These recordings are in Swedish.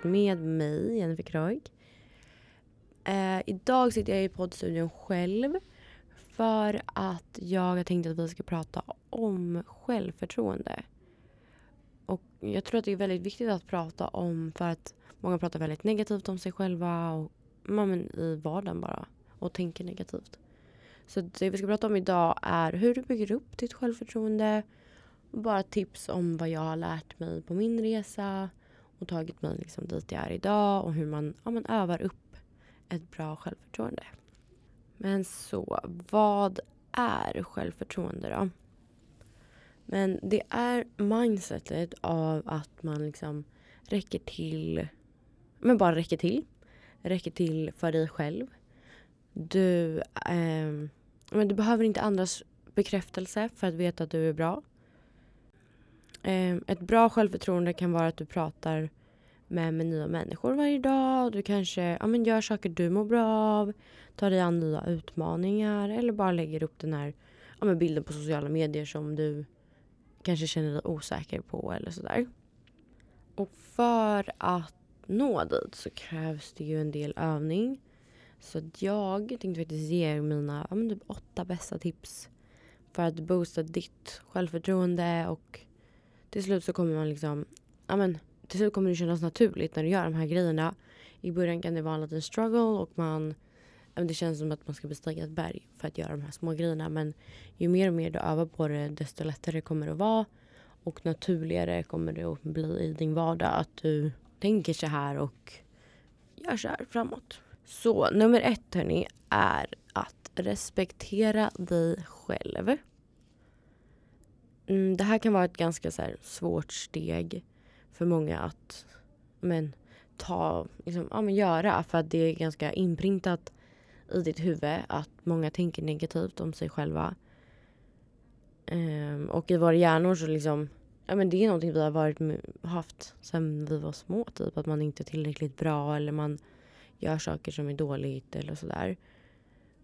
till med mig, Jennifer Kroig. Eh, idag sitter jag i poddstudion själv för att jag har tänkt att vi ska prata om självförtroende. Och jag tror att det är väldigt viktigt att prata om för att många pratar väldigt negativt om sig själva och men, i vardagen bara och tänker negativt. Så det vi ska prata om idag är hur du bygger upp ditt självförtroende bara tips om vad jag har lärt mig på min resa och tagit mig liksom dit jag är idag och hur man, ja, man övar upp ett bra självförtroende. Men så, vad är självförtroende då? Men det är mindsetet av att man liksom räcker till, men bara räcker till. Räcker till för dig själv. Du, eh, men du behöver inte andras bekräftelse för att veta att du är bra. Eh, ett bra självförtroende kan vara att du pratar med, med nya människor varje dag. Du kanske ja, men gör saker du mår bra av. Tar dig an nya utmaningar. Eller bara lägger upp den här ja, men bilden på sociala medier som du kanske känner dig osäker på eller sådär. Och för att nå dit så krävs det ju en del övning. Så jag tänkte faktiskt ge er mina ja, men typ åtta bästa tips för att boosta ditt självförtroende och till slut så kommer man liksom, ja men till slut kommer det kännas naturligt när du gör de här grejerna. I början kan det vara en liten struggle och man, ja, det känns som att man ska bestiga ett berg för att göra de här små grejerna. Men ju mer och mer du övar på det desto lättare kommer det att vara och naturligare kommer det att bli i din vardag att du tänker så här och gör så här framåt. Så nummer ett hörni är att respektera dig själv. Mm, det här kan vara ett ganska så svårt steg för många att men, ta, liksom, ja, men göra. För att det är ganska inprintat i ditt huvud att många tänker negativt om sig själva. Um, och i våra hjärnor så liksom, ja men det är någonting vi har varit, haft sen vi var små. Typ att man inte är tillräckligt bra eller man gör saker som är dåligt eller sådär.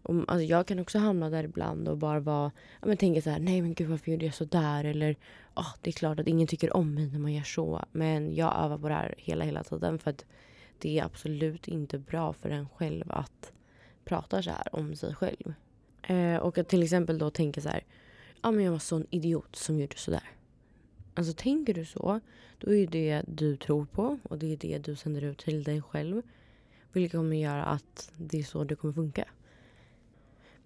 Om, alltså, jag kan också hamna där ibland och bara vara, ja, men tänka så här, nej men gud varför gjorde jag så där? Eller, oh, det är klart att ingen tycker om mig när man gör så. Men jag övar på det här hela, hela tiden för att det är absolut inte bra för en själv att prata så här om sig själv. Eh, och att till exempel då tänka så här, ja men jag var sån idiot som gjorde så där. Alltså tänker du så, då är det det du tror på och det är det du sänder ut till dig själv. Vilket kommer göra att det är så det kommer funka.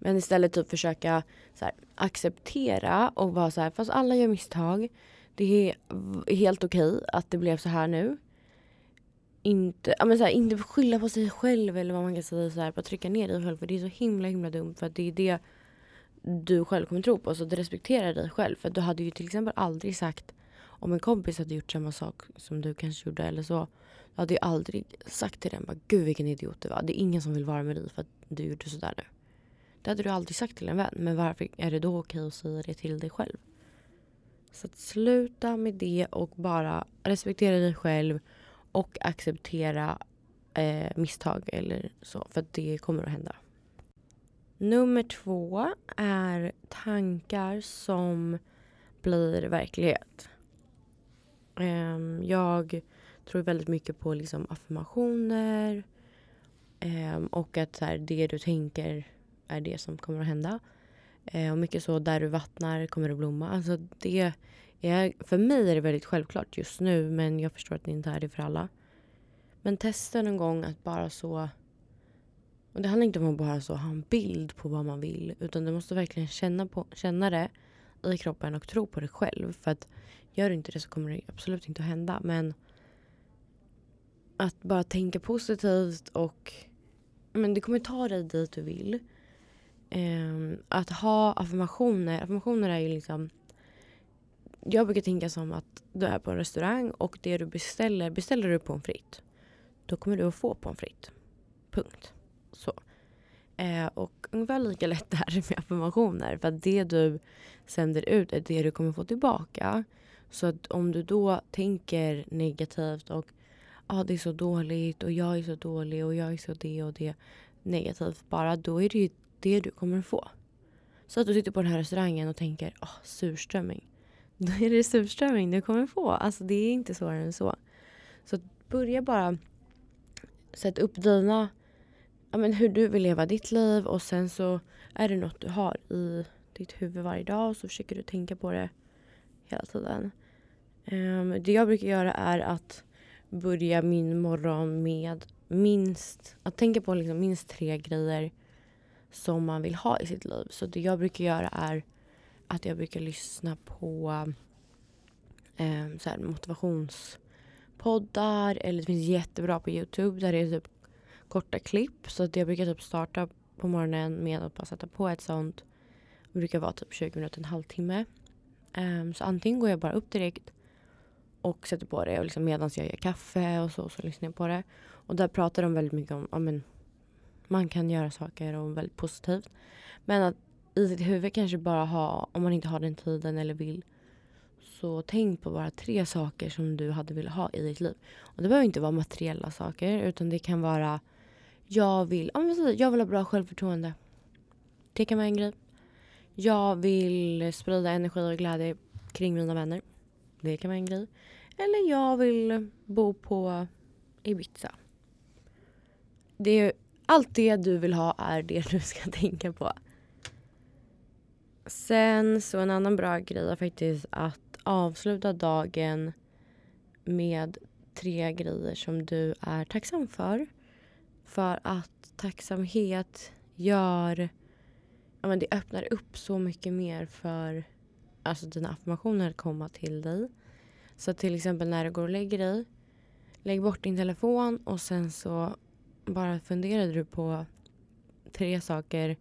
Men istället typ försöka så här, acceptera och vara så här, fast alla gör misstag. Det är helt okej okay att det blev så här nu. Inte, ja, men så här, inte skylla på sig själv eller vad man kan säga. Så här, bara trycka ner dig själv för det är så himla himla dumt. För att det är det du själv kommer tro på. Så du respekterar dig själv. För du hade ju till exempel aldrig sagt om en kompis hade gjort samma sak som du kanske gjorde eller så. Du hade ju aldrig sagt till den bara gud vilken idiot du var. Det är ingen som vill vara med dig för att du gjorde sådär nu. Det hade du aldrig sagt till en vän. Men varför är det då okej att säga det till dig själv? Så att sluta med det och bara respektera dig själv och acceptera eh, misstag eller så. För att det kommer att hända. Nummer två är tankar som blir verklighet. Eh, jag tror väldigt mycket på liksom affirmationer eh, och att så här, det du tänker är det som kommer att hända. Eh, och mycket så, där du vattnar kommer det blomma. Alltså det är, för mig är det väldigt självklart just nu men jag förstår att det inte är det för alla. Men testa någon gång att bara så... Och det handlar inte om att bara så ha en bild på vad man vill utan du måste verkligen känna, på, känna det i kroppen och tro på det själv. För att gör du inte det så kommer det absolut inte att hända. Men att bara tänka positivt och men det kommer ta dig dit du vill eh, att ha affirmationer. Affirmationer är ju liksom... Jag brukar tänka som att du är på en restaurang och det du beställer, beställer du pommes frites. Då kommer du att få pommes frites. Punkt. Så. Eh, och ungefär lika lätt är det med affirmationer. För att det du sänder ut är det du kommer få tillbaka. Så att om du då tänker negativt och ah, det är så dåligt och jag är så dålig och jag är så det och det negativt bara. Då är det ju det du kommer få. Så att du sitter på den här restaurangen och tänker åh, surströmming. Då är det surströmming du kommer få. Alltså det är inte svårare än så. Så börja bara sätta upp dina, ja, men hur du vill leva ditt liv och sen så är det något du har i ditt huvud varje dag och så försöker du tänka på det hela tiden. Um, det jag brukar göra är att börja min morgon med minst, att tänka på liksom minst tre grejer som man vill ha i sitt liv. Så det jag brukar göra är att jag brukar lyssna på eh, så motivationspoddar eller det finns jättebra på Youtube där det är typ korta klipp. Så att jag brukar typ starta på morgonen med att bara sätta på ett sånt. Det brukar vara typ 20 minuter, en halvtimme. Um, så antingen går jag bara upp direkt och sätter på det och liksom medan jag gör kaffe och så, så lyssnar jag på det. Och där pratar de väldigt mycket om ja, men, man kan göra saker och väldigt positivt. Men att i sitt huvud kanske bara ha, om man inte har den tiden eller vill, så tänk på bara tre saker som du hade velat ha i ditt liv. Och det behöver inte vara materiella saker utan det kan vara jag vill, jag vill ha bra självförtroende. Det kan vara en grej. Jag vill sprida energi och glädje kring mina vänner. Det kan vara en grej. Eller jag vill bo på Ibiza. Det allt det du vill ha är det du ska tänka på. Sen så en annan bra grej är faktiskt att avsluta dagen med tre grejer som du är tacksam för. För att tacksamhet gör... Ja, men det öppnar upp så mycket mer för alltså, dina affirmationer att komma till dig. Så till exempel när du går och lägger dig, lägg bort din telefon och sen så bara funderade du på tre saker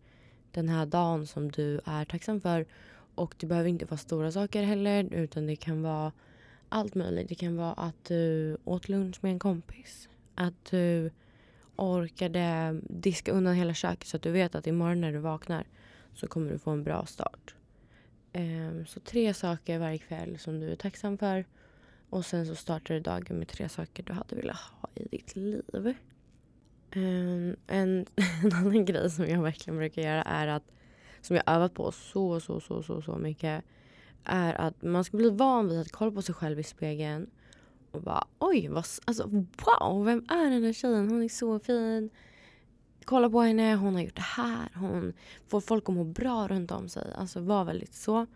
den här dagen som du är tacksam för. Och det behöver inte vara stora saker heller utan det kan vara allt möjligt. Det kan vara att du åt lunch med en kompis. Att du orkade diska undan hela köket så att du vet att imorgon när du vaknar så kommer du få en bra start. Ehm, så tre saker varje kväll som du är tacksam för. Och sen så startar du dagen med tre saker du hade velat ha i ditt liv. Um, en, en annan grej som jag verkligen brukar göra är att, som jag övat på så, så, så, så, så mycket, är att man ska bli van vid att kolla på sig själv i spegeln och bara oj, vad, alltså, wow, vem är den här tjejen? Hon är så fin. Kolla på henne, hon har gjort det här. Hon får folk att må bra runt om sig. Alltså var väldigt så.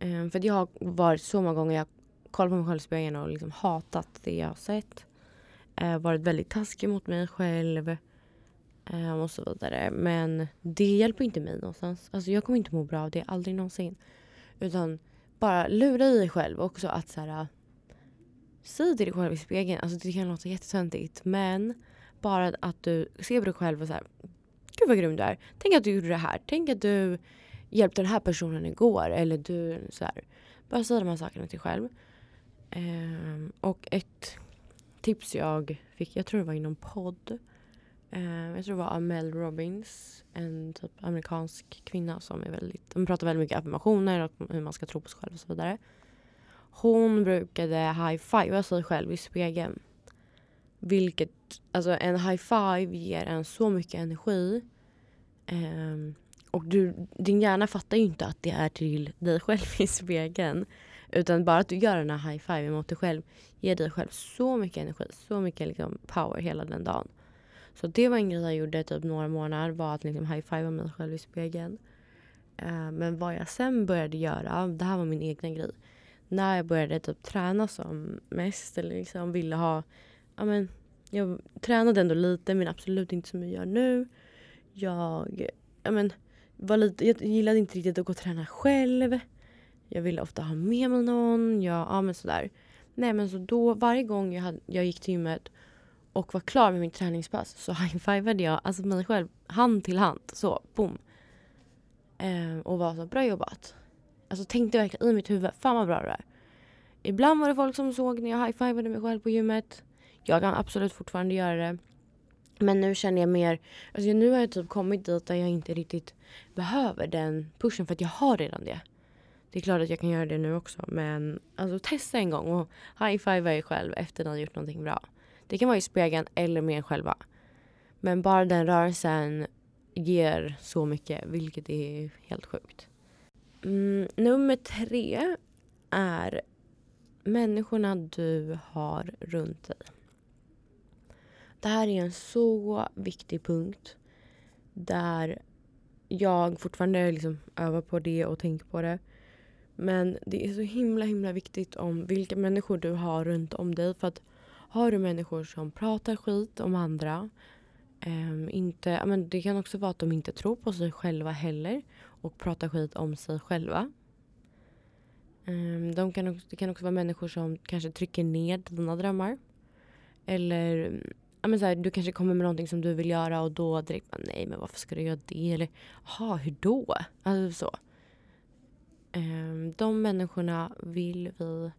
Um, för jag har varit så många gånger jag kollat på mig själv i spegeln och liksom hatat det jag har sett. Eh, varit väldigt taskig mot mig själv. Eh, och så vidare. Men det hjälper inte mig någonstans. Alltså jag kommer inte må bra av det, aldrig någonsin. Utan bara lura i dig själv också att så här, Säg till dig själv i spegeln, alltså det kan låta jättetöntigt men bara att du ser på dig själv och så här, gud vad grym du är. Tänk att du gjorde det här. Tänk att du hjälpte den här personen igår. Eller du så här. Bara säg de här sakerna till dig själv. Um, och ett tips jag fick, jag tror det var inom podd. Eh, jag tror det var Amel Robbins, en typ amerikansk kvinna som är väldigt, hon pratar väldigt mycket affirmationer och hur man ska tro på sig själv och så vidare. Hon brukade high-fivea sig själv i spegeln. Vilket, alltså en high-five ger en så mycket energi. Eh, och du, din hjärna fattar ju inte att det är till dig själv i spegeln. Utan bara att du gör den här high-five mot dig själv ger dig själv så mycket energi, så mycket liksom power hela den dagen. Så det var en grej jag gjorde typ några månader var att liksom high-fiva mig själv i spegeln. Uh, men vad jag sen började göra, det här var min egna grej när jag började typ träna som mest eller liksom ville ha... Ja, men, jag tränade ändå lite men absolut inte som jag gör nu. Jag, ja, men, var lite, jag gillade inte riktigt att gå och träna själv. Jag ville ofta ha med mig någon. Jag, ja, men sådär. Nej men så då varje gång jag, hade, jag gick till gymmet och var klar med mitt träningspass så high-fivade jag alltså mig själv hand till hand. Så, boom. Ehm, och var så, bra jobbat. Alltså tänkte verkligen i mitt huvud, fan vad bra det är. Ibland var det folk som såg när jag high-fivade mig själv på gymmet. Jag kan absolut fortfarande göra det. Men nu känner jag mer, alltså nu har jag typ kommit dit där jag inte riktigt behöver den pushen för att jag har redan det. Det är klart att jag kan göra det nu också men alltså testa en gång och high-fivea er själv efter att ni har gjort någonting bra. Det kan vara i spegeln eller med er själva. Men bara den rörelsen ger så mycket vilket är helt sjukt. Mm, nummer tre är människorna du har runt dig. Det här är en så viktig punkt där jag fortfarande liksom övar på det och tänker på det. Men det är så himla himla viktigt om vilka människor du har runt om dig. För att har du människor som pratar skit om andra. Um, inte, men det kan också vara att de inte tror på sig själva heller och pratar skit om sig själva. Um, de kan också, det kan också vara människor som kanske trycker ner dina drömmar. Eller ja, men så här, du kanske kommer med någonting som du vill göra och då direkt bara, nej men varför ska du göra det? Eller jaha, hur då? Alltså så. Ehm, de människorna vill vi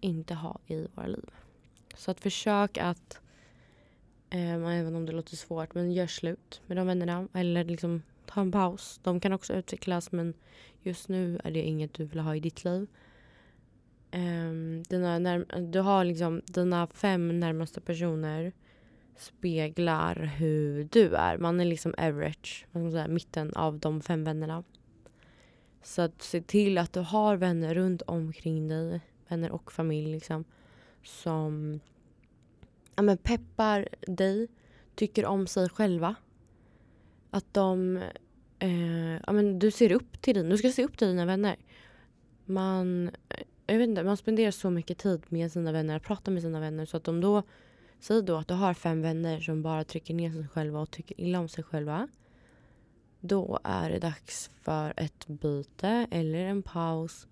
inte ha i våra liv. Så att försök att, ehm, även om det låter svårt, men gör slut med de vännerna. Eller liksom ta en paus. De kan också utvecklas men just nu är det inget du vill ha i ditt liv. Ehm, dina när, du har liksom dina fem närmaste personer speglar hur du är. Man är liksom average, man säga, mitten av de fem vännerna. Så att se till att du har vänner runt omkring dig, vänner och familj liksom, som ja, men peppar dig, tycker om sig själva. Att de... Eh, ja, men du ser upp till dina, du ska se upp till dina vänner. Man, eh, jag vet inte, man spenderar så mycket tid med sina vänner, att prata med sina vänner så att de då Säg då att du har fem vänner som bara trycker ner sig själva och tycker illa om sig själva. Då är det dags för ett byte eller en paus.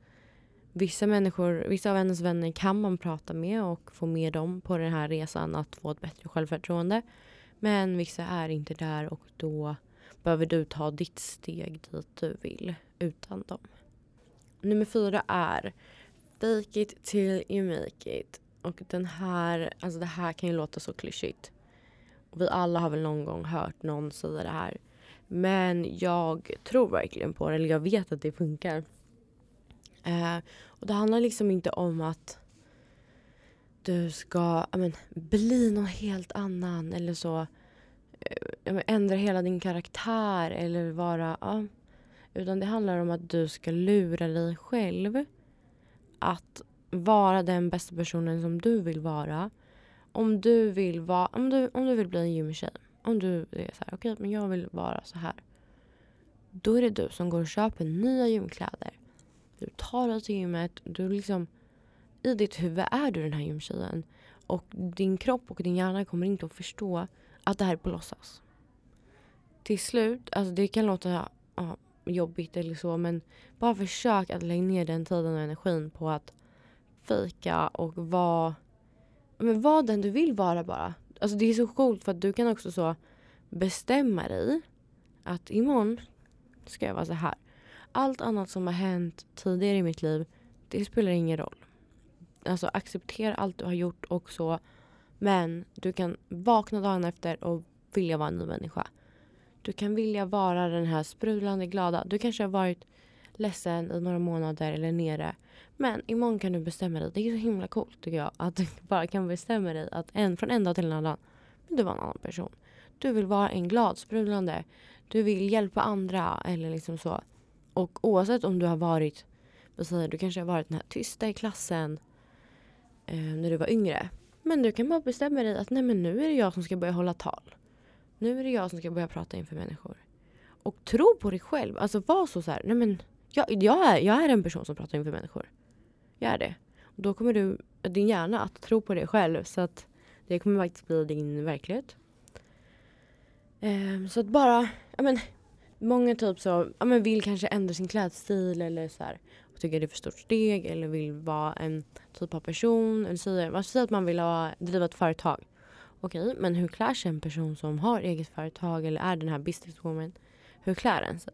Vissa, människor, vissa av hennes vänner kan man prata med och få med dem på den här resan att få ett bättre självförtroende. Men vissa är inte där och då behöver du ta ditt steg dit du vill utan dem. Nummer fyra är Fake it till you make it. Och den här, alltså det här kan ju låta så klyschigt. Och vi alla har väl någon gång hört någon säga det här. Men jag tror verkligen på det, eller jag vet att det funkar. Eh, och det handlar liksom inte om att du ska men, bli någon helt annan eller så. Eh, ändra hela din karaktär eller vara... Ja. Utan det handlar om att du ska lura dig själv att vara den bästa personen som du vill vara. Om du vill, va om du, om du vill bli en gymtjej. Om du är så här, okej okay, men jag vill vara så här. Då är det du som går och köper nya gymkläder. Du tar dig till gymmet. Du liksom, I ditt huvud är du den här gymtjejen. Och din kropp och din hjärna kommer inte att förstå att det här är på låtsas. Till slut, alltså det kan låta ja, jobbigt eller så men bara försök att lägga ner den tiden och energin på att fejka och vara men var den du vill vara bara. Alltså det är så coolt för att du kan också så bestämma dig att imorgon ska jag vara så här. Allt annat som har hänt tidigare i mitt liv, det spelar ingen roll. Alltså acceptera allt du har gjort och så. Men du kan vakna dagen efter och vilja vara en ny människa. Du kan vilja vara den här sprudlande glada. Du kanske har varit ledsen i några månader eller nere. Men imorgon kan du bestämma dig. Det är så himla coolt tycker jag. Att du bara kan bestämma dig att en, från en dag till en annan. vill Du vara en annan person. Du vill vara en glad, sprudlande. Du vill hjälpa andra eller liksom så. Och oavsett om du har varit, vad säger du kanske har varit den här tysta i klassen eh, när du var yngre. Men du kan bara bestämma dig att nej men nu är det jag som ska börja hålla tal. Nu är det jag som ska börja prata inför människor. Och tro på dig själv. Alltså var så, så här, nej men jag, jag, är, jag är en person som pratar inför människor. Jag är det. Och då kommer du, din hjärna att tro på det själv. Så att det kommer faktiskt bli din verklighet. Um, så att bara, ja men Många typ så, ja, men vill kanske ändra sin klädstil eller så här, och tycker det är för stort steg eller vill vara en typ av person. Eller säger, man säger att man vill ha, driva ett företag. Okej, men hur klär sig en person som har eget företag eller är den här businesswoman? Hur klär den sig?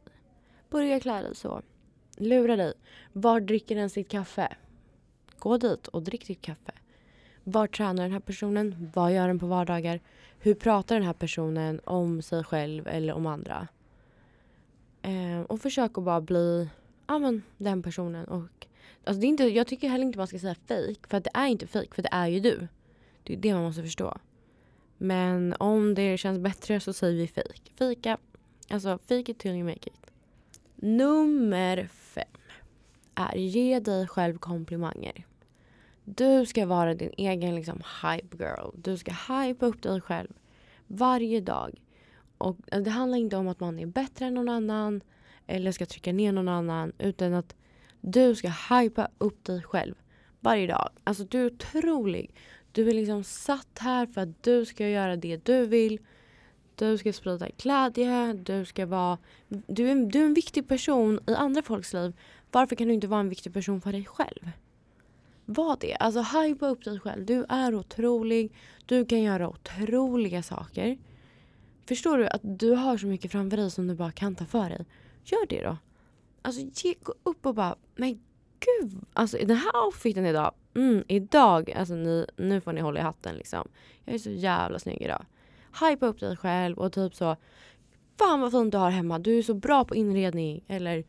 Börja klä dig så. Lura dig. Var dricker den sitt kaffe? Gå dit och drick ditt kaffe. Var tränar den här personen? Vad gör den på vardagar? Hur pratar den här personen om sig själv eller om andra? Eh, och försök att bara bli ja, men, den personen. Och, alltså det är inte, jag tycker heller inte man ska säga fake för att det är inte fake för det är ju du. Det är det man måste förstå. Men om det känns bättre så säger vi fake. Fika, alltså fake it till you make it. Nummer fem är ge dig själv komplimanger. Du ska vara din egen liksom, hype girl. Du ska hype upp dig själv varje dag. Och Det handlar inte om att man är bättre än någon annan eller ska trycka ner någon annan utan att du ska hypa upp dig själv varje dag. Alltså du är otrolig. Du är liksom satt här för att du ska göra det du vill. Du ska sprida glädje, du ska vara... Du är, du är en viktig person i andra folks liv. Varför kan du inte vara en viktig person för dig själv? Var det. Alltså hypa upp dig själv. Du är otrolig. Du kan göra otroliga saker. Förstår du att du har så mycket framför dig som du bara kan ta för dig? Gör det då. Alltså ge, gå upp och bara, men gud. Alltså den här outfiten idag. Mm, idag, alltså ni, nu får ni hålla i hatten liksom. Jag är så jävla snygg idag. Hypa upp dig själv och typ så. Fan vad fint du har hemma. Du är så bra på inredning. Eller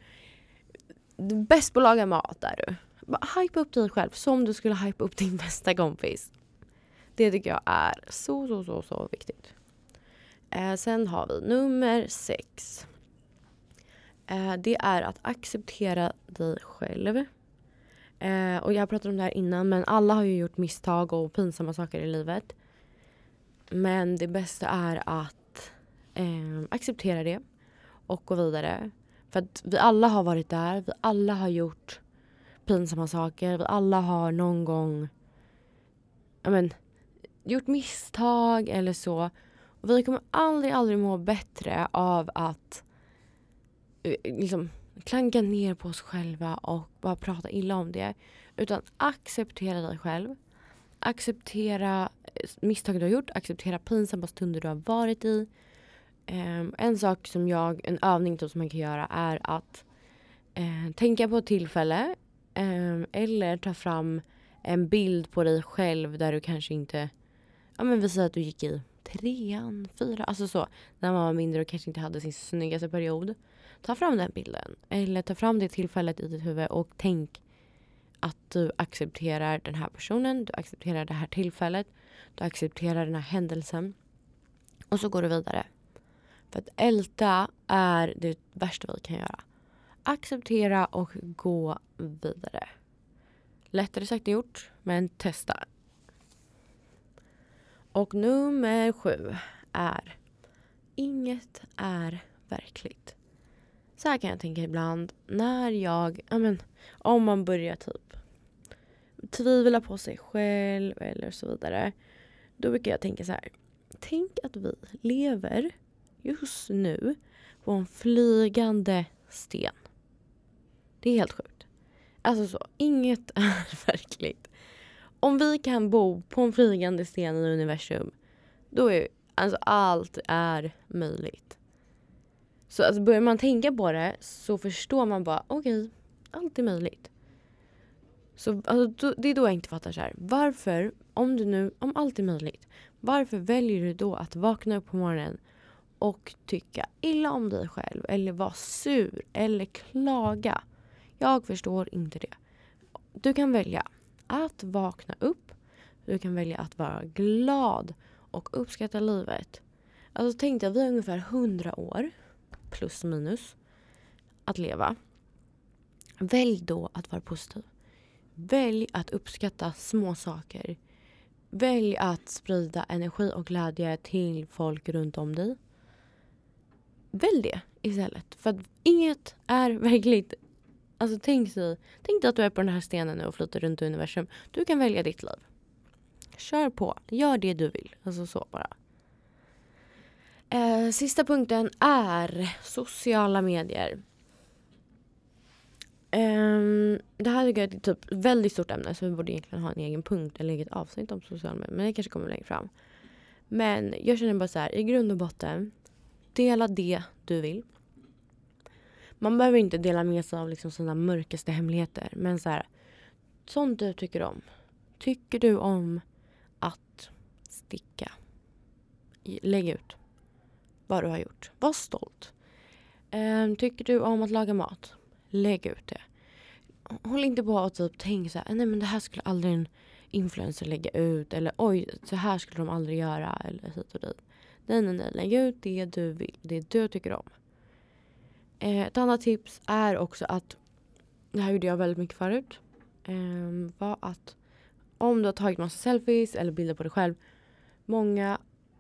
bäst på att laga mat är du. Bara hypa upp dig själv som du skulle hypa upp din bästa kompis. Det tycker jag är så, så, så, så viktigt. Eh, sen har vi nummer sex. Eh, det är att acceptera dig själv. Eh, och jag pratade om det här innan men alla har ju gjort misstag och pinsamma saker i livet. Men det bästa är att eh, acceptera det och gå vidare. För att vi alla har varit där, vi alla har gjort pinsamma saker, vi alla har någon gång men, gjort misstag eller så. Och vi kommer aldrig, aldrig må bättre av att eh, liksom, klanka ner på oss själva och bara prata illa om det. Utan acceptera dig själv. Acceptera eh, misstag du har gjort, acceptera pinsamma stunder du har varit i. Um, en sak som jag, en övning typ som man kan göra är att uh, tänka på ett tillfälle um, eller ta fram en bild på dig själv där du kanske inte, ja men vi säger att du gick i trean, fyra, alltså så. När man var mindre och kanske inte hade sin snyggaste period. Ta fram den bilden. Eller ta fram det tillfället i ditt huvud och tänk att du accepterar den här personen, du accepterar det här tillfället, du accepterar den här händelsen. Och så går du vidare. För att älta är det värsta vi kan göra. Acceptera och gå vidare. Lättare sagt än gjort, men testa. Och nummer sju är Inget är verkligt. Så här kan jag tänka ibland när jag, ja men, om man börjar typ tvivla på sig själv eller så vidare. Då brukar jag tänka så här. Tänk att vi lever just nu på en flygande sten. Det är helt sjukt. Alltså så, inget är verkligt. Om vi kan bo på en flygande sten i universum, då är alltså allt är möjligt. Så alltså börjar man tänka på det så förstår man bara okej, okay, allt är möjligt. Så alltså, det är då jag inte fattar så här. Varför, om du nu, om allt är möjligt, varför väljer du då att vakna upp på morgonen och tycka illa om dig själv eller vara sur eller klaga? Jag förstår inte det. Du kan välja att vakna upp. Du kan välja att vara glad och uppskatta livet. Alltså tänk dig vi har ungefär 100 år plus minus att leva. Välj då att vara positiv. Välj att uppskatta små saker. Välj att sprida energi och glädje till folk runt om dig. Välj det istället. För att inget är verkligt. Alltså tänk dig, tänk dig att du är på den här stenen nu och flyter runt i universum. Du kan välja ditt liv. Kör på. Gör det du vill. Alltså så bara. Eh, sista punkten är sociala medier. Um, det här är ett typ väldigt stort ämne så vi borde egentligen ha en egen punkt eller eget avsnitt om sociala medier. Men det kanske kommer längre fram. Men jag känner bara så här, i grund och botten. Dela det du vill. Man behöver inte dela med sig av liksom sina mörkaste hemligheter. Men så här, sånt du tycker om. Tycker du om att sticka? Lägg ut vad du har gjort. Var stolt. Um, tycker du om att laga mat? Lägg ut det. Håll inte på och typ tänk så här, nej men det här skulle aldrig en influencer lägga ut eller oj, så här skulle de aldrig göra eller hit och dit. Nej, nej, nej. Lägg ut det du vill, det du tycker om. Eh, ett annat tips är också att, det här gjorde jag väldigt mycket förut, eh, var att om du har tagit massa selfies eller bilder på dig själv. Många,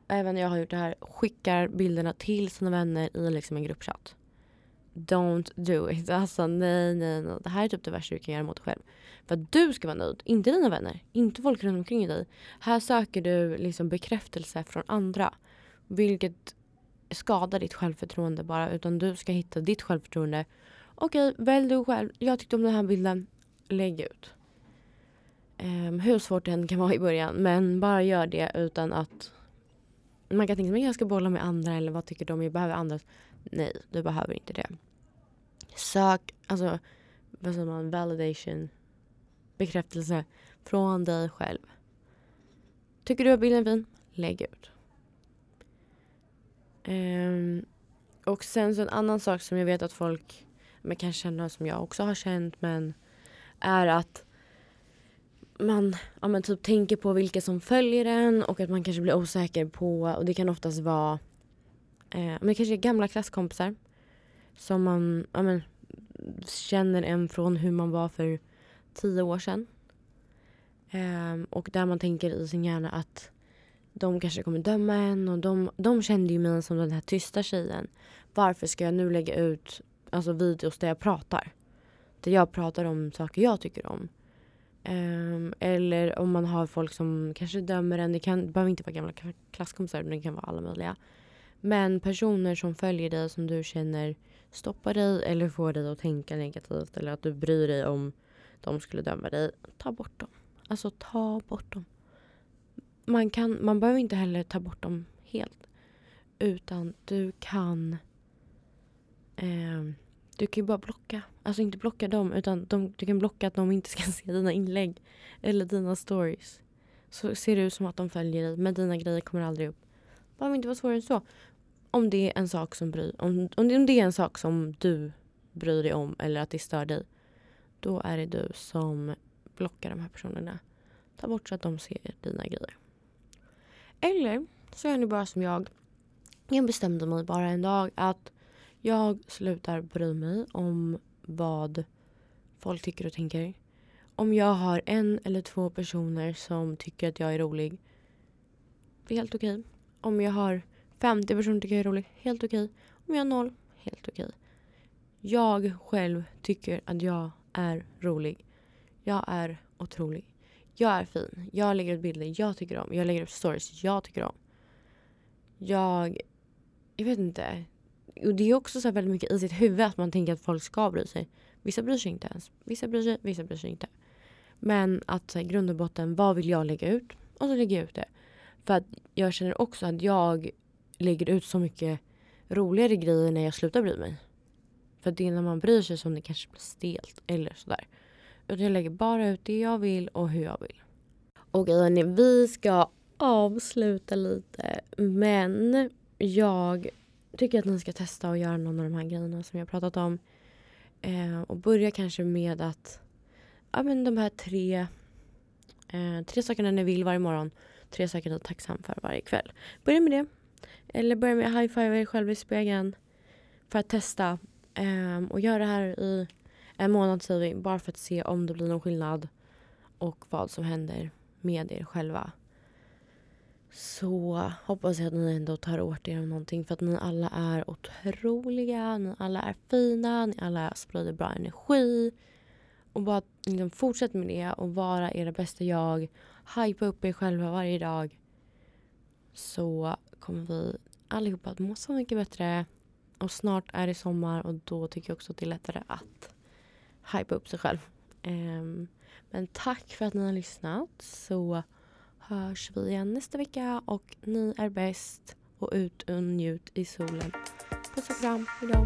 även jag har gjort det här, skickar bilderna till sina vänner i liksom en gruppchatt. Don't do it. Alltså nej, nej, nej. Det här är typ det värsta du kan göra mot dig själv. För att du ska vara nöjd, inte dina vänner, inte folk runt omkring dig. Här söker du liksom bekräftelse från andra. Vilket skadar ditt självförtroende bara. Utan du ska hitta ditt självförtroende. Okej, välj du själv. Jag tyckte om den här bilden. Lägg ut. Um, hur svårt det än kan vara i början. Men bara gör det utan att... Man kan tänka sig att jag ska bolla med andra eller vad tycker de? Jag behöver andras. Nej, du behöver inte det. Sök, alltså vad säger man, validation, bekräftelse från dig själv. Tycker du att bilden är fin? Lägg ut. Um, och sen så en annan sak som jag vet att folk men kan känna som jag också har känt men är att man ja, men typ tänker på vilka som följer en och att man kanske blir osäker på och det kan oftast vara eh, men det kanske är gamla klasskompisar som man ja, men, känner en från hur man var för tio år sedan. Eh, och där man tänker i sin hjärna att de kanske kommer döma en och de, de kände ju mig som den här tysta tjejen. Varför ska jag nu lägga ut alltså, videos där jag pratar? Där jag pratar om saker jag tycker om. Um, eller om man har folk som kanske dömer en. Det, kan, det behöver inte vara gamla klasskompisar, det kan vara alla möjliga. Men personer som följer dig som du känner stoppar dig eller får dig att tänka negativt eller att du bryr dig om de skulle döma dig. Ta bort dem. Alltså ta bort dem. Man, kan, man behöver inte heller ta bort dem helt. Utan du kan eh, du kan ju bara blocka. Alltså inte blocka dem utan de, du kan blocka att de inte ska se dina inlägg. Eller dina stories. Så ser det ut som att de följer dig men dina grejer kommer aldrig upp. Behöver inte vara svårare än så. Om det är en sak som bryr, om, om, det, om det är en sak som du bryr dig om eller att det stör dig. Då är det du som blockar de här personerna. Ta bort så att de ser dina grejer. Eller så är ni bara som jag. Jag bestämde mig bara en dag att jag slutar bry mig om vad folk tycker och tänker. Om jag har en eller två personer som tycker att jag är rolig. Det är helt okej. Om jag har 50 personer som tycker jag är rolig. Helt okej. Om jag har noll. Helt okej. Jag själv tycker att jag är rolig. Jag är otrolig. Jag är fin. Jag lägger ut bilder jag tycker om. Jag lägger upp stories jag tycker om. Jag... Jag vet inte och det är också så väldigt mycket i sitt huvud att man tänker att folk ska bry sig. Vissa bryr sig inte ens. Vissa bryr sig, vissa bryr sig inte. Men att i grund och botten, vad vill jag lägga ut? Och så lägger jag ut det. För att jag känner också att jag lägger ut så mycket roligare grejer när jag slutar bry mig. För det är när man bryr sig som det kanske blir stelt eller sådär. Utan jag lägger bara ut det jag vill och hur jag vill. Okej, hörni, vi ska avsluta lite. Men jag tycker att ni ska testa att göra någon av de här grejerna som jag pratat om. Eh, och börja kanske med att ja, men de här tre, eh, tre sakerna ni vill varje morgon. Tre saker ni är tacksam för varje kväll. Börja med det. Eller börja med att high-five er själv i spegeln. För att testa. Eh, och göra det här i en månad säger vi. Bara för att se om det blir någon skillnad. Och vad som händer med er själva. Så hoppas jag att ni ändå tar åt er av någonting för att ni alla är otroliga, ni alla är fina, ni alla sprider bra energi. Och bara liksom, fortsätt med det och vara era bästa jag. Hypa upp er själva varje dag. Så kommer vi allihopa att må så mycket bättre. Och snart är det sommar och då tycker jag också att det är lättare att hypa upp sig själv. Um, men tack för att ni har lyssnat. Så hörs vi igen nästa vecka och ni är bäst och ut och njut i solen. Puss och kram, hejdå!